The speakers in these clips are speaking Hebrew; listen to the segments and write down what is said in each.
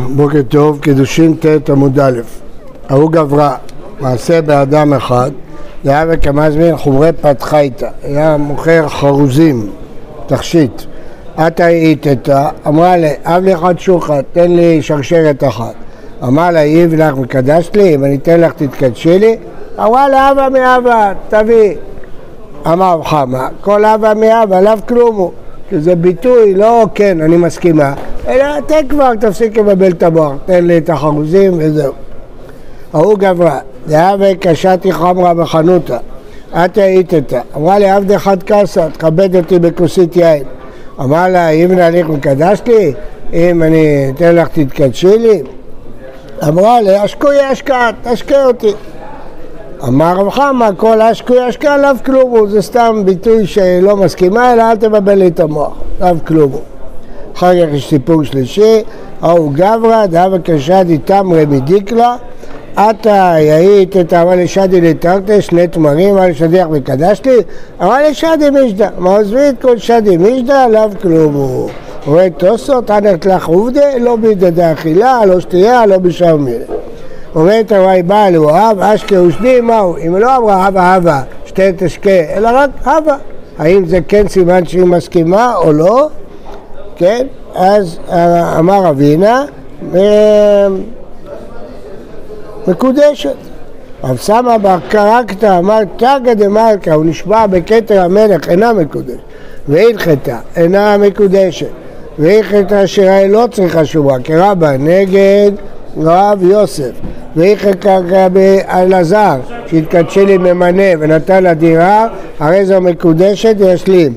בוקר טוב, קידושין ט' עמוד א', ההוא גברה, מעשה באדם אחד, היה וכמזמין חומרי פתחייתא, היה מוכר חרוזים, תכשיט. עתה איתתה, אמרה לה, אב לי אחד שוחד, תן לי שרשרת אחת. אמר לה, איב לך מקדש לי, אם אני אתן לך תתקדשי לי? אמרה לה, אבא מאבא, תביא. אמר חמא, כל אבא מאבא, לאו כלום הוא. שזה ביטוי, לא כן, אני מסכימה, אלא תן כבר, תפסיק לבלבל את המוח, תן לי את החרוזים וזהו. ההוא גברה, דהווה קשתי חמרה בחנותה, את איתה, אמרה לי עבד אחד קסה, תכבד אותי בכוסית יין. אמר לה, אם נהליך מקדש לי, אם אני אתן לך תתקדשי לי? אמרה לי, אשקוי אשקה, תשקה אותי. אמר רב חמא, כל אשקוי אשקה לאו כלום הוא, זה סתם ביטוי שלא מסכימה, אלא אל תבלבל לי את המוח, לאו כלום הוא. אחר כך יש סיפור שלישי, ההוא גברא, דאבה קשדי תמרי מדיקלה, עתה יהית את אמר לשדי לתרתי שני תמרים, אמר לשדיח וקדש לי, אמר לשדי משדה, מה עוזבי את כל שדי משדה, לאו כלום הוא. רואה תוסות, ענת לך עובדה, לא בידי דאכילה, לא שתייה, לא בשם מילה. אומרת הוואי בעל הוא אב, אשכה ושני, מהו? אם לא אמרה הווה הווה, שתי תשקה, אלא רק הווה. האם זה כן סימן שהיא מסכימה או לא? כן? אז אמר אבינה, מקודשת. רב סמא בר קרקתא אמר תגא דמלכא, הוא נשבע בכתר המלך, אינה מקודשת. והלכתה, אינה מקודשת. והלכתה אשר לא צריכה שובה, כרבה נגד רב יוסף. והלכתה רבי אלעזר, שהתקדשי לי ממנה ונתן לה דירה, הרי זו מקודשת וישלים.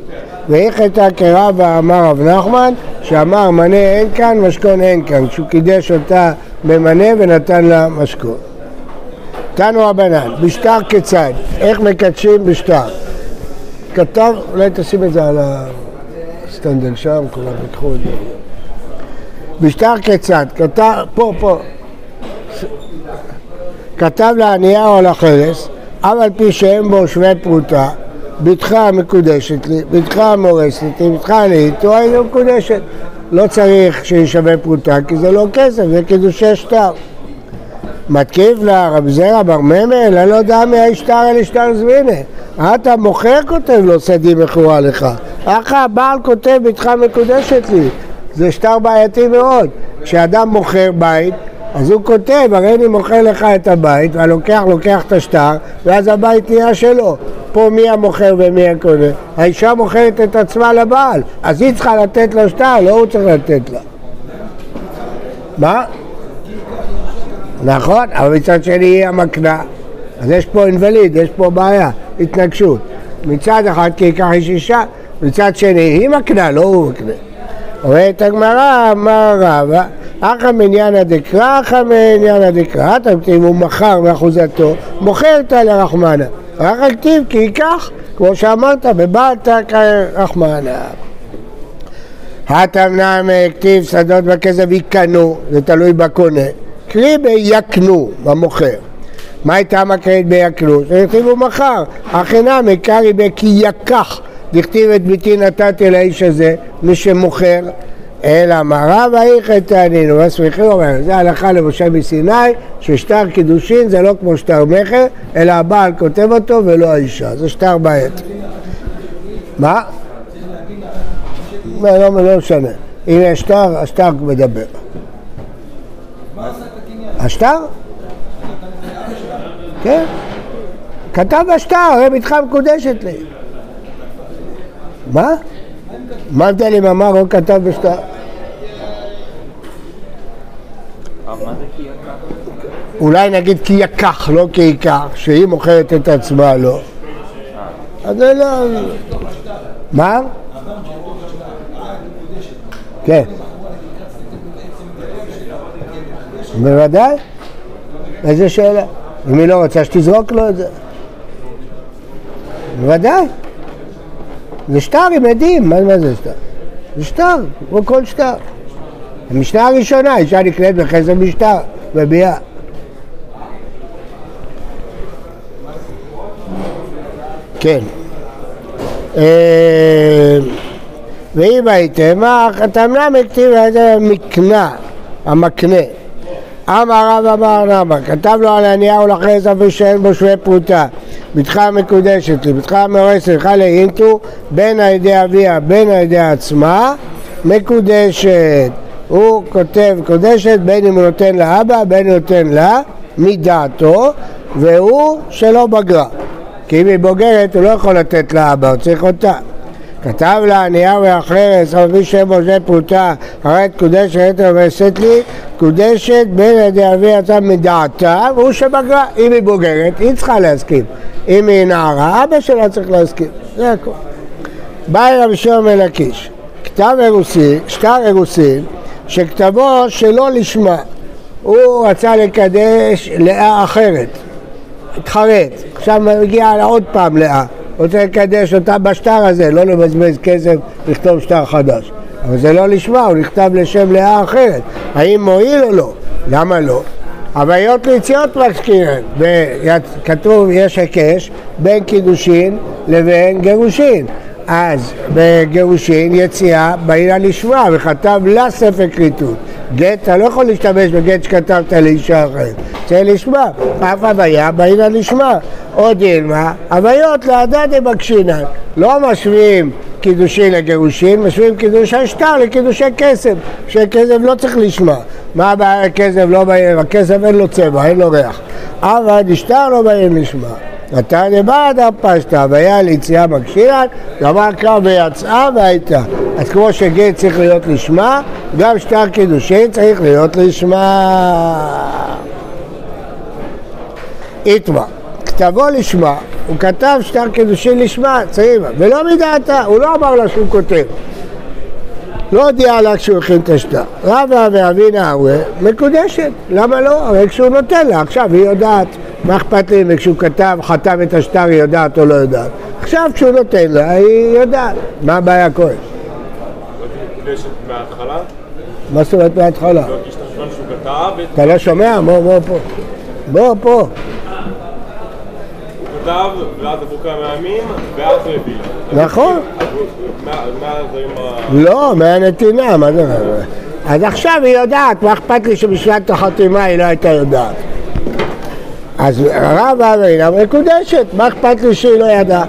והלכתה כרבה אמר רב נחמן, שאמר מנה אין כאן, משכון אין כאן, כשהוא קידש אותה במנה ונתן לה משכון. תנו רבנן, בשטר כיצד, איך מקדשים בשטר? כתב, אולי תשים את זה על הסטנדל שם, כולם יקחו את זה. בשטר כיצד, כתב, פה, פה, כתב לענייה או לחרס, אף על פי שאין בו שווה פרוטה, בתך מקודשת לי, בתך מורסת לי, אני, תורה היא לא מקודשת. לא צריך שישווה פרוטה, כי זה לא כסף, זה קידושי שטר. מתקיף לה רב זרע בר ממל, אני לא יודע מי השטר אל השטר זמינה. אתה מוכר כותב לו שדי מכורה לך. אך הבעל כותב בתך מקודשת לי. זה שטר בעייתי מאוד. כשאדם מוכר בית, אז הוא כותב, הרי אני מוכר לך את הבית, והלוקח לוקח את השטר, ואז הבית נהיה שלו. פה מי המוכר ומי הקונה? האישה מוכרת את עצמה לבעל, אז היא צריכה לתת לו שטר, לא הוא צריך לתת לה. מה? נכון, אבל מצד שני היא המקנה. אז יש פה אינווליד, יש פה בעיה, התנגשות. מצד אחד כי ייקח איש אישה, מצד שני היא מקנה, לא הוא מקנה. אומרת הגמרא, אמר רבא, אחא מניינא דקרא, אחא מניינא דקרא, אם הוא מכר מאחוזתו, מוכר אותה לרחמנה. רק הכתיב כי ייקח, כמו שאמרת, בבאת כרחמנה. התמנם כתיב שדות בכסף יקנו, זה תלוי בקונה. קרי ביקנו, במוכר. מה הייתה מקרית ביקנו? שכתיבו מחר, הכנמי קרי בכי יקח, דכתיב את ביתי נתתי לאיש הזה, מי שמוכר, אלא מה רב האיכא תענינו, והסמיכי אומר, זה הלכה למשה מסיני, ששטר קידושין זה לא כמו שטר מכר, אלא הבעל כותב אותו ולא האישה, זה שטר בעייתי. מה? לא, לא, לא משנה. אם יש שטר, השטר מדבר. השטר? כן. כתב בשטר, הרי בתך מקודשת לי. מה? מה ההבדל אם אמר או כתב בשטר? אולי נגיד כי יקח, לא כי ייקח, שהיא מוכרת את עצמה, לא. אז זה לא... מה? כן. בוודאי. איזה שאלה? אם היא לא רוצה שתזרוק לו את זה. בוודאי. זה שטר עם עדים, מה, מה זה שטר? זה שטר, כמו כל שטר. המשנה הראשונה, אישה נקנית בחסר משטר, בביאה. כן. ואם הייתם, התמנה מכתיב מקנה המקנה. אמר רב אמר נבא, כתב לו על הנייר ולחרס אף שאין בו שווה פרוטה. בתך המקודשת לי, בתך המאורסת, בתך לאינטו, בין על ידי אביה, בין על ידי עצמה, מקודשת. הוא כותב קודשת בין אם הוא נותן לאבא, בין אם הוא נותן לה, מדעתו, והוא שלא בגרה. כי אם היא בוגרת הוא לא יכול לתת לאבא, הוא צריך אותה. כתב לה נייר והחרס, אבל מי שם משה פרוטה, הרי את קודשת ועשית לי, קודשת בין יצא מדעתה, והוא שבגרה. אם היא בוגרת, היא צריכה להסכים. אם היא נערה, אבא שלה צריך להסכים. זה הכול. בא אל רבי שמעון בן לקיש, כתב אירוסין, שטר אירוסין, שכתבו שלא לשמה. הוא רצה לקדש לאה אחרת, התחרט, עכשיו מגיע עוד פעם לאה. רוצה לקדש אותה בשטר הזה, לא לבזבז כסף לכתוב שטר חדש. אבל זה לא לשמה, הוא נכתב לשם לאה אחרת. האם מועיל או לא? למה לא? הוויות ליציאות מזכירן, וכתוב יש היקש בין קידושין לבין גירושין. אז בגירושין יציאה בעילה לשמה וכתב לה ספר כריתות. גט, אתה לא יכול להשתמש בגט שכתבת לאישה אחרת. זה לשמה, אף הוויה בעילה לשמה. עוד ילמה, הוויות להדד דבקשינן. לא משווים קידושין לגירושין, משווים קידוש השטר לקידושי כסף, שכסף לא צריך לשמה. מה הבעיה לכסף לא בעיר? הכסף אין לו צבע, אין לו ריח. אבל השטר לא בעיר לשמה. נתן לבעד הפשטה, והיה ליציאה מגשילת, גמר קרב ויצאה והייתה. אז כמו שגט צריך להיות לשמה, גם שטר קידושין צריך להיות לשמה. איתמה, כתבו לשמה, הוא כתב שטר קידושין לשמה, צריך, ולא מדעתה, הוא לא אמר לה שהוא כותב. לא הודיע לה כשהוא הכין את השטר. רבא ואבינה ארווה מקודשת, למה לא? הרי כשהוא נותן לה, עכשיו היא יודעת, מה אכפת לי וכשהוא כתב, חתם את השטר, היא יודעת או לא יודעת. עכשיו כשהוא נותן לה, היא יודעת. מה הבעיה כהן? מה זאת אומרת מההתחלה? אתה לא שומע? בוא, בוא פה. בוא פה. כתב, ואז עברו כמה ימים, ואז הוא הביא נכון. לא, מהנתינה, מה זה? אז עכשיו היא יודעת, מה אכפת לי שבשעת החתימה היא לא הייתה יודעת? אז רב אבינה מקודשת, מה אכפת לי שהיא לא ידעה?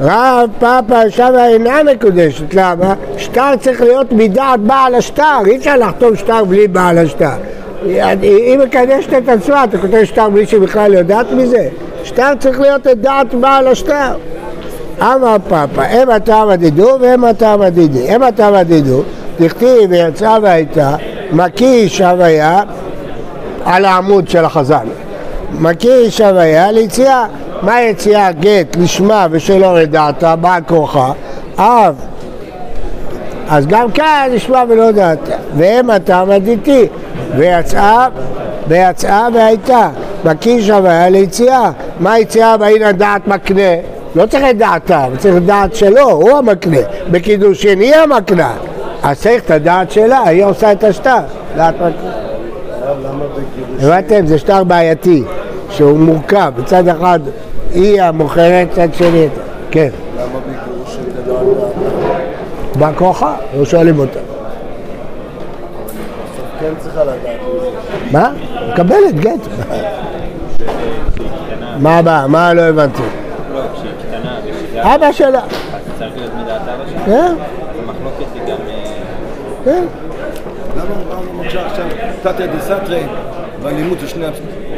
רב פאפה שמה אינה מקודשת, למה? שטר צריך להיות מדעת בעל השטר, אי אפשר לחתום שטר בלי בעל השטר. היא מקדשת את עצמה, אתה כותב שטר בלי שהיא בכלל יודעת מזה? שטר צריך להיות את דעת בעל השטר. אמר פאפה, הם הטעם הדידו והם הטעם הדידי. הם הטעם הדידו, תכתיב ויצאה והייתה, מקיש הוויה על העמוד של החזן. מקיש הוויה ליציאה. מה יציאה גט לשמה ושלא לדעתה, מה כוחה? אב. אז גם כאן לשמה ולא דעתה. והם הטעם הדיתי. ויצאה, ויצאה והייתה. מקיש הוויה ליציאה. מה יציאה באין הדעת מקנה? לא צריך את דעתה, צריך את דעת שלו, הוא המקנה. בקידושין היא המקנה. אז צריך את הדעת שלה, היא עושה את השטר. דעת מקנה. הבנתם? זה שטר בעייתי, שהוא מורכב. מצד אחד היא המוכרת, מצד שני... כן. למה בגירושין לדעת? בא כוחה, לא שואלים אותה. כן צריכה לדעת. מה? מקבלת גט. מה הבעיה? מה לא הבנתי? לא, כשהיא קטנה ושזה... אבא שלה. אז צריך להיות מדעת אבא שלה? כן, אז המחלוקת היא גם... אה, כן. למה אמרנו עכשיו תתא דסתרי בלימוד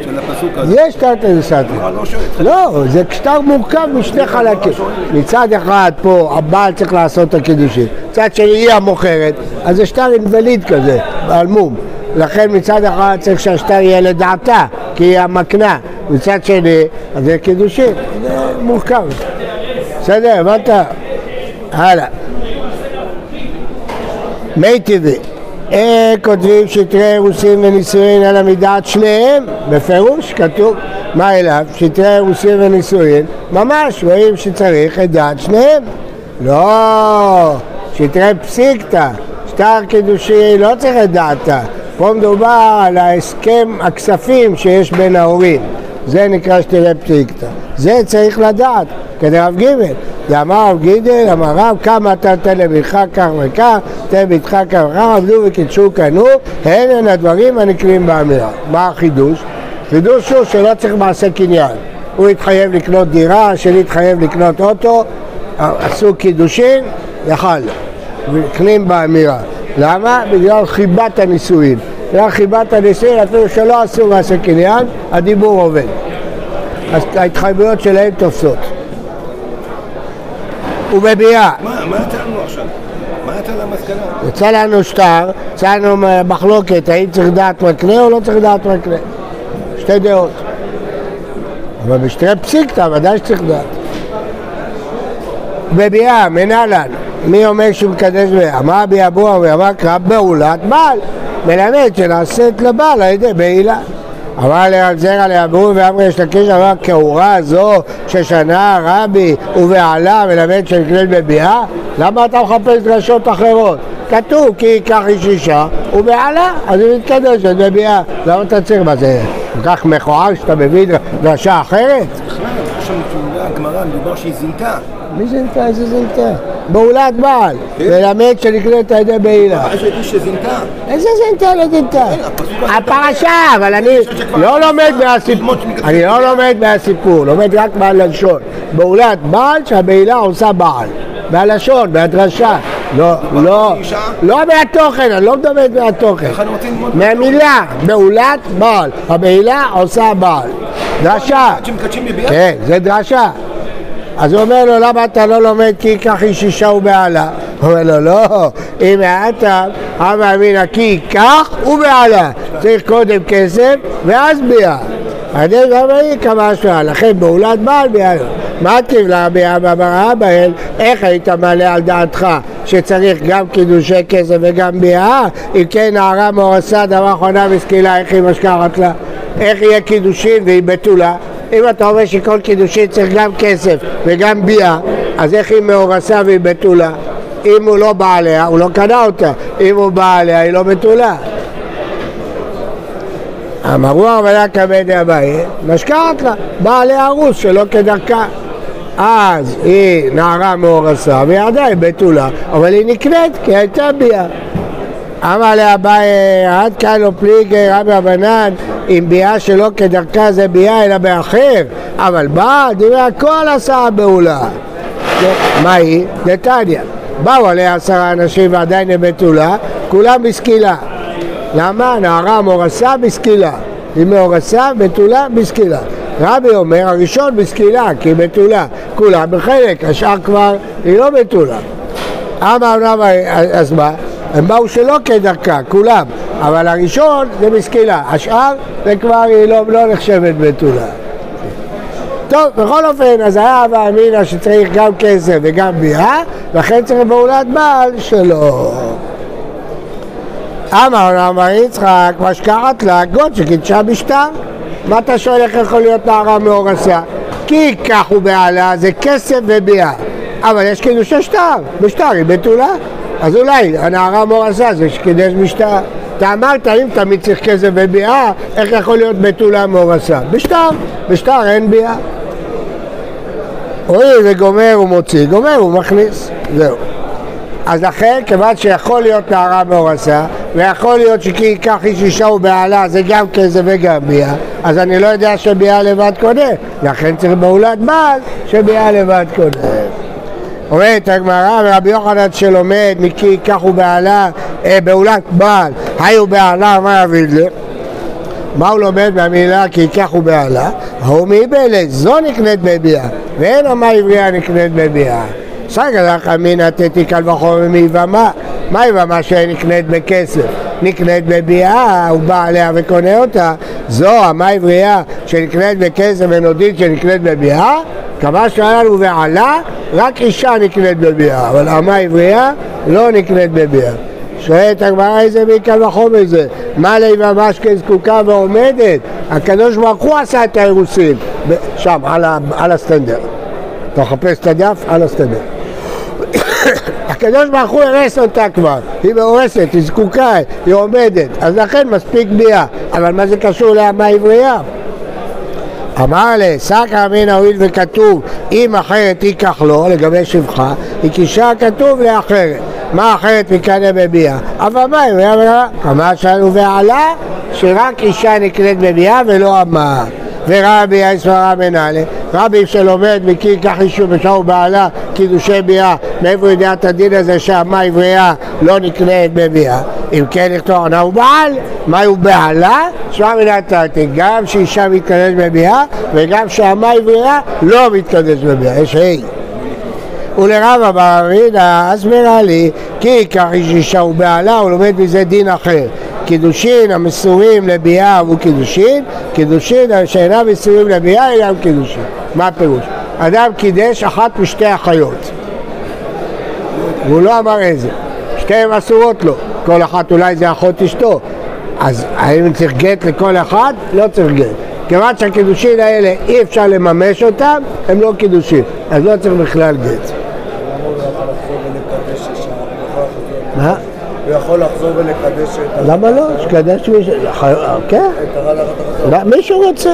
של הפסוק הזה? יש תרתי דסתרי. לא. לא, זה שטר מורכב משני חלקים. מצד אחד פה הבעל צריך לעשות את הקידושין, מצד שני היא המוכרת, אז זה שטר אינווליד כזה, בעלמום. לכן מצד אחד צריך שהשטר יהיה לדעתה, כי היא המקנה. מצד שני, אז זה קידושין. זה מורכב. בסדר, הבנת? הלאה. מי טבעי. איך כותבים שטרי אירוסין ונישואין על עמידת שניהם? בפירוש כתוב. מה אליו? שטרי אירוסין ונישואין, ממש רואים שצריך את דעת שניהם. לא, שטרי פסיקתא, שטר קידושי לא צריך את דעתה. פה מדובר על ההסכם הכספים שיש בין ההורים. זה נקרא שטרי פסיקתא. זה צריך לדעת. כדרב ג' ואמר רב גידל, אמר רב, כמה אתה נותן לבנך כך וכך, תן לבנך כך וכך, עבדו וקידשו קנו, הן הן הדברים הנקרים באמירה. מה החידוש? חידוש הוא שלא צריך מעשה קניין. הוא התחייב לקנות דירה, השני התחייב לקנות אוטו, עשו קידושין, יכל. וקנים באמירה. למה? בגלל חיבת הנישואין. בגלל חיבת הנישואין, אפילו שלא עשו מעשה קניין, הדיבור עובד. אז ההתחייבויות שלהם תופסות. ובביאה. מה מה לנו עכשיו? מה אתה למסקנה? יצא לנו שטר, יצא לנו מחלוקת, האם צריך דעת מקנה או לא צריך דעת מקנה. שתי דעות. אבל בשתי פסיקתא ודאי שצריך דעת. בביאה, מנהלן, מי אומר שהוא מקדש ביאה? אמר בי אבו אמר קרא בעולת בעל, מלמד שנעשית לבעל על ידי בעילה. אמר לרב זרע לאבו ואמרי יש לקש אמר כאורה זו ששנה רבי ובעלה מלמד שנקראת בביאה? למה אתה מחפש דרשות אחרות? כתוב כי ייקח איש אישה ובעלה, אז היא מתקדשת בביאה. למה אתה צריך? מה זה כל כך מכוער שאתה מביא דרשה אחרת? עכשיו מתאונה הגמרא, מדובר שהיא זינתה. מי זינתה? איזה זינתה? בעולת בעל, מלמד שנקראת על ידי בעילה. שזינתה. איזה זינתה לא זינתה? הזה- הפרשה, אבל אני לא לומד מהסיפור, אני לא לומד מהסיפור, לומד רק מהלשון. בעולת בעל שהבעילה עושה בעל. מהלשון, מהדרשה. לא, לא? לא מהתוכן, אני לא מדבר מהתוכן. מהמילה, בעולת בעל. הבעילה עושה בעל. דרשה. כן, זה דרשה. אז הוא אומר לו, למה אתה לא לומד כי ייקח איש אישה ובעלה? הוא אומר לו, לא, אם העתה, הווה אמינא כי ייקח ובעלה. צריך קודם כסף ואז ביאה. הדרך גם היא כמה שעה, לכן בעולת בעל ביאה. מה טיב לה ביאה ואמרה בהן, איך היית מעלה על דעתך שצריך גם קידושי כסף וגם ביאה? אם כן נערה מאורסה דבר אחרונה וסקילה, איך היא משכחת לה? איך יהיה קידושין והיא בתולה? אם אתה אומר שכל קידושין צריך גם כסף וגם ביאה, אז איך היא מאורסה והיא בתולה? אם הוא לא בא עליה, הוא לא קנה אותה. אם הוא בא עליה, היא לא בתולה. אמרו הרבנה כבד אביי, משכחת לה, בא עליה ארוס שלא כדרכה. אז היא נערה מאורסה והיא עדיין בתולה, אבל היא נקנית כי הייתה ביאה. אמר לאביי, עד כאן לא פליגי רבי רבנן, אם ביאה שלא כדרכה זה ביאה אלא באחר, אבל בא, דברי הכל עשה בעולה. מה היא? נתניה. באו עליה עשרה אנשים ועדיין הם בתולה, כולם בסקילה. למה? נערה מאורסה בסקילה. היא מאורסה, בתולה, בסקילה. רבי אומר, הראשון בסקילה, כי היא בתולה. כולם בחלק, השאר כבר, היא לא בתולה. אמר אז מה? הם באו שלא כדרכה, כולם, אבל הראשון זה בסקילה, השאר זה כבר היא לא, לא נחשבת בתולה. טוב, בכל אופן, אז היה הווה אמינא שצריך גם כסף וגם ביאה, לכן צריך פעולת בעל שלא. אמר אמר יצחק, משכחת לה גוד שקידשה בשטר. מה אתה שואל איך יכול להיות נערה מאורסה? כי כך הוא בעלה, זה כסף וביאה. אבל יש קידושי שטר, בשטר היא בתולה. אז אולי הנערה מאורסה זה שקידש בשטר. אתה אמרת אם תמיד צריך כסף וביאה, איך יכול להיות בתולה מאורסה? בשטר, בשטר אין ביאה. רואים, זה גומר ומוציא, גומר ומכניס, זהו. אז לכן, כיוון שיכול להיות נערה מאורסה, ויכול להיות שכי ייקח איש אישה ובעלה, זה גם כסף וגם ביאה, אז אני לא יודע שביאה לבד קונה, לכן צריך בעולת בעל שביאה לבד קונה. אומרת הגמרא, ורבי יוחנן שלומד מכי ייקח ובעלה, אה, בעולת בעל, היו בעלה, מה יביד? מה הוא לומד מהמילה כי ייקח ובעלה? ההוא מאיבלת, זו נקנית בביאה, ואין המה עברייה נקנית בביאה. סגר לך אמינא תתי קל וחומר מיבמה. מה יבמה שנקנית בכסף? נקנית בביאה, הוא בא עליה וקונה אותה. זו המה עברייה שנקנית בכסף ונודית שנקנית בביאה? כמה שהיה לנו ועלה, רק אישה נקנית בביאה, אבל המה עברייה לא נקנית בביאה. שואלת הגמרא איזה מקל וחומר זה, מה ליבה משכן זקוקה ועומדת? הקדוש ברוך הוא עשה את האירוסין, ב- שם, על, ה, על הסטנדר. אתה מחפש את הדף? על הסטנדר. הקדוש ברוך הוא הרס אותה כבר, היא מאורסת, היא זקוקה, היא עומדת, אז לכן מספיק ביאה, אבל מה זה קשור לאמה עברייה? אמר סקרא אמינא הואיל וכתוב אם אחרת ייקח לו, לגבי שבחה, היא קישרה כתוב לאחרת. מה אחרת מקנא בביאה? אבל מה אם היה? אמר שלנו ועלה שרק אישה נקנית בביאה ולא אמה. ורבי היסברה מנהלה, רבי שלומד מכיר כך אישור בשעור בעלה קידושי ביאה, מאיפה יודע את הדין הזה שהמה עברייה לא נקנית בביאה? אם כן לכתוב עונה הוא בעל, מה הוא בעלה? שמע מן התרתי, גם שאישה מתקדשת בביאה וגם שהמה עברייה לא מתקדשת בביאה, יש ה' ולרב אבר אבינה אסברה לי כי ייקח איש אישה ובעלה הוא לומד מזה דין אחר קידושין המסורים לביאה הוא קידושין קידושין שאינם מסורים לביאה אינם קידושין. מה הפירוש? אדם קידש אחת משתי אחיות. והוא לא אמר איזה. שתיהן אסורות לו כל אחת אולי זה אחות אשתו אז האם צריך גט לכל אחד? לא צריך גט כיוון שהקידושין האלה אי אפשר לממש אותם, הם לא קידושין, אז לא צריך בכלל גט. מה? הוא יכול לחזור ולקדש את למה לא? שקדש מישהו, כן, מישהו רוצה.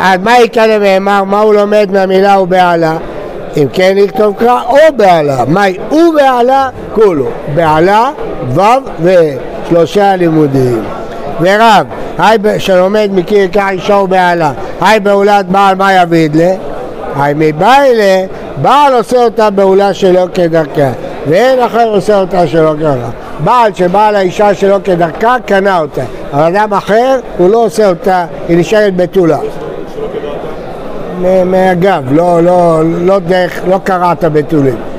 אז מה יקרא למאמר, מה הוא לומד מהמילה ובעלה? אם כן יכתוב קרא או בעלה, מהי ובעלה כולו, בעלה, ו' ושלושה לימודים. ורב, היי שלומד מכיר ייקח אישה ובעלה, היי בעולת בעל מה יביד לה? היי מבעלה, בעל עושה אותה בעולה שלא כדרכה, ואין אחר עושה אותה שלא כדרכה. בעל שבא לאישה שלא כדרכה, קנה אותה, אבל אדם אחר, הוא לא עושה אותה, היא נשארת בתולה. מהגב, לא, לא, לא דרך, לא קראת בתולים.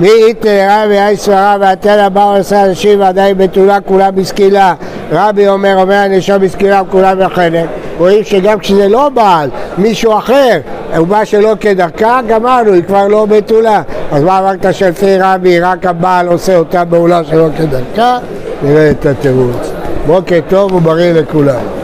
מי איתרא ואי סברה והתנא באו עשרה אנשים ועדיין בתולה כולה בסקילה. רבי אומר, אומר הנאשם בסקילה וכולה בחלק. רואים שגם כשזה לא בעל, מישהו אחר הוא בא שלא כדרכה, גמרנו, היא כבר לא בתולה. אז מה אמרת שלפי רבי, רק הבעל עושה אותה בעולה שלא כדרכה? נראה את התירוץ. בוקר טוב ובריא לכולם